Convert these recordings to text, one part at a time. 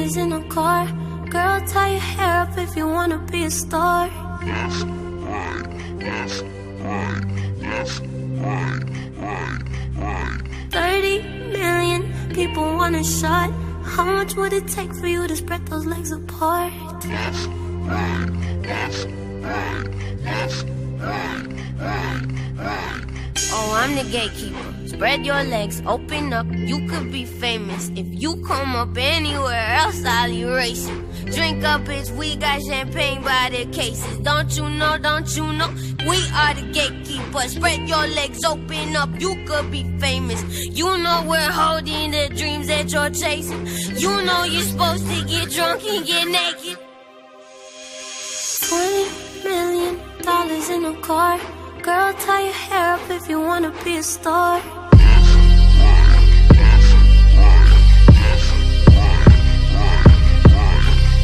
in a car. Girl, tie your hair up if you wanna be a star. Left, right, left, right, left, right, right, right. 30 million people want a shot. How much would it take for you to spread those legs apart? Left, right, left, right, left. Oh, I'm the gatekeeper. Spread your legs, open up. You could be famous. If you come up anywhere else, I'll erase you. Drink up, bitch. We got champagne by the cases. Don't you know? Don't you know? We are the gatekeepers. Spread your legs, open up. You could be famous. You know we're holding the dreams that you're chasing. You know you're supposed to get drunk and get naked. 20 million dollars in a car. Girl, tie your hair up if you wanna be a star.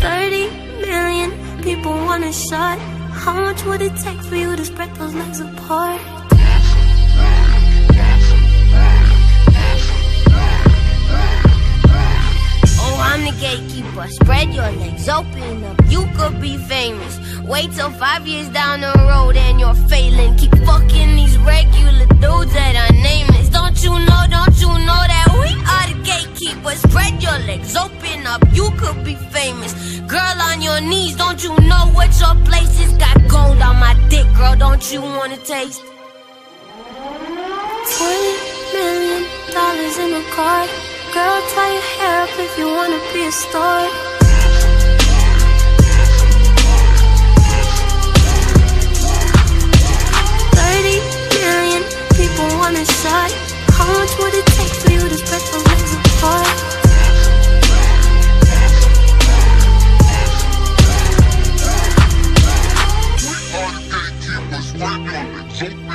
Thirty million people want a shot. How much would it take for you to spread those legs apart? Oh, I'm the gatekeeper. Spread your legs, open up. You could be famous. Wait till five years down the road your knees, don't you know what your place is? Got gold on my dick, girl. Don't you wanna taste? 20 million dollars in a car. Girl, tie your hair up if you wanna be a star.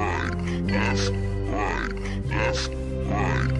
right, left, right, left, right,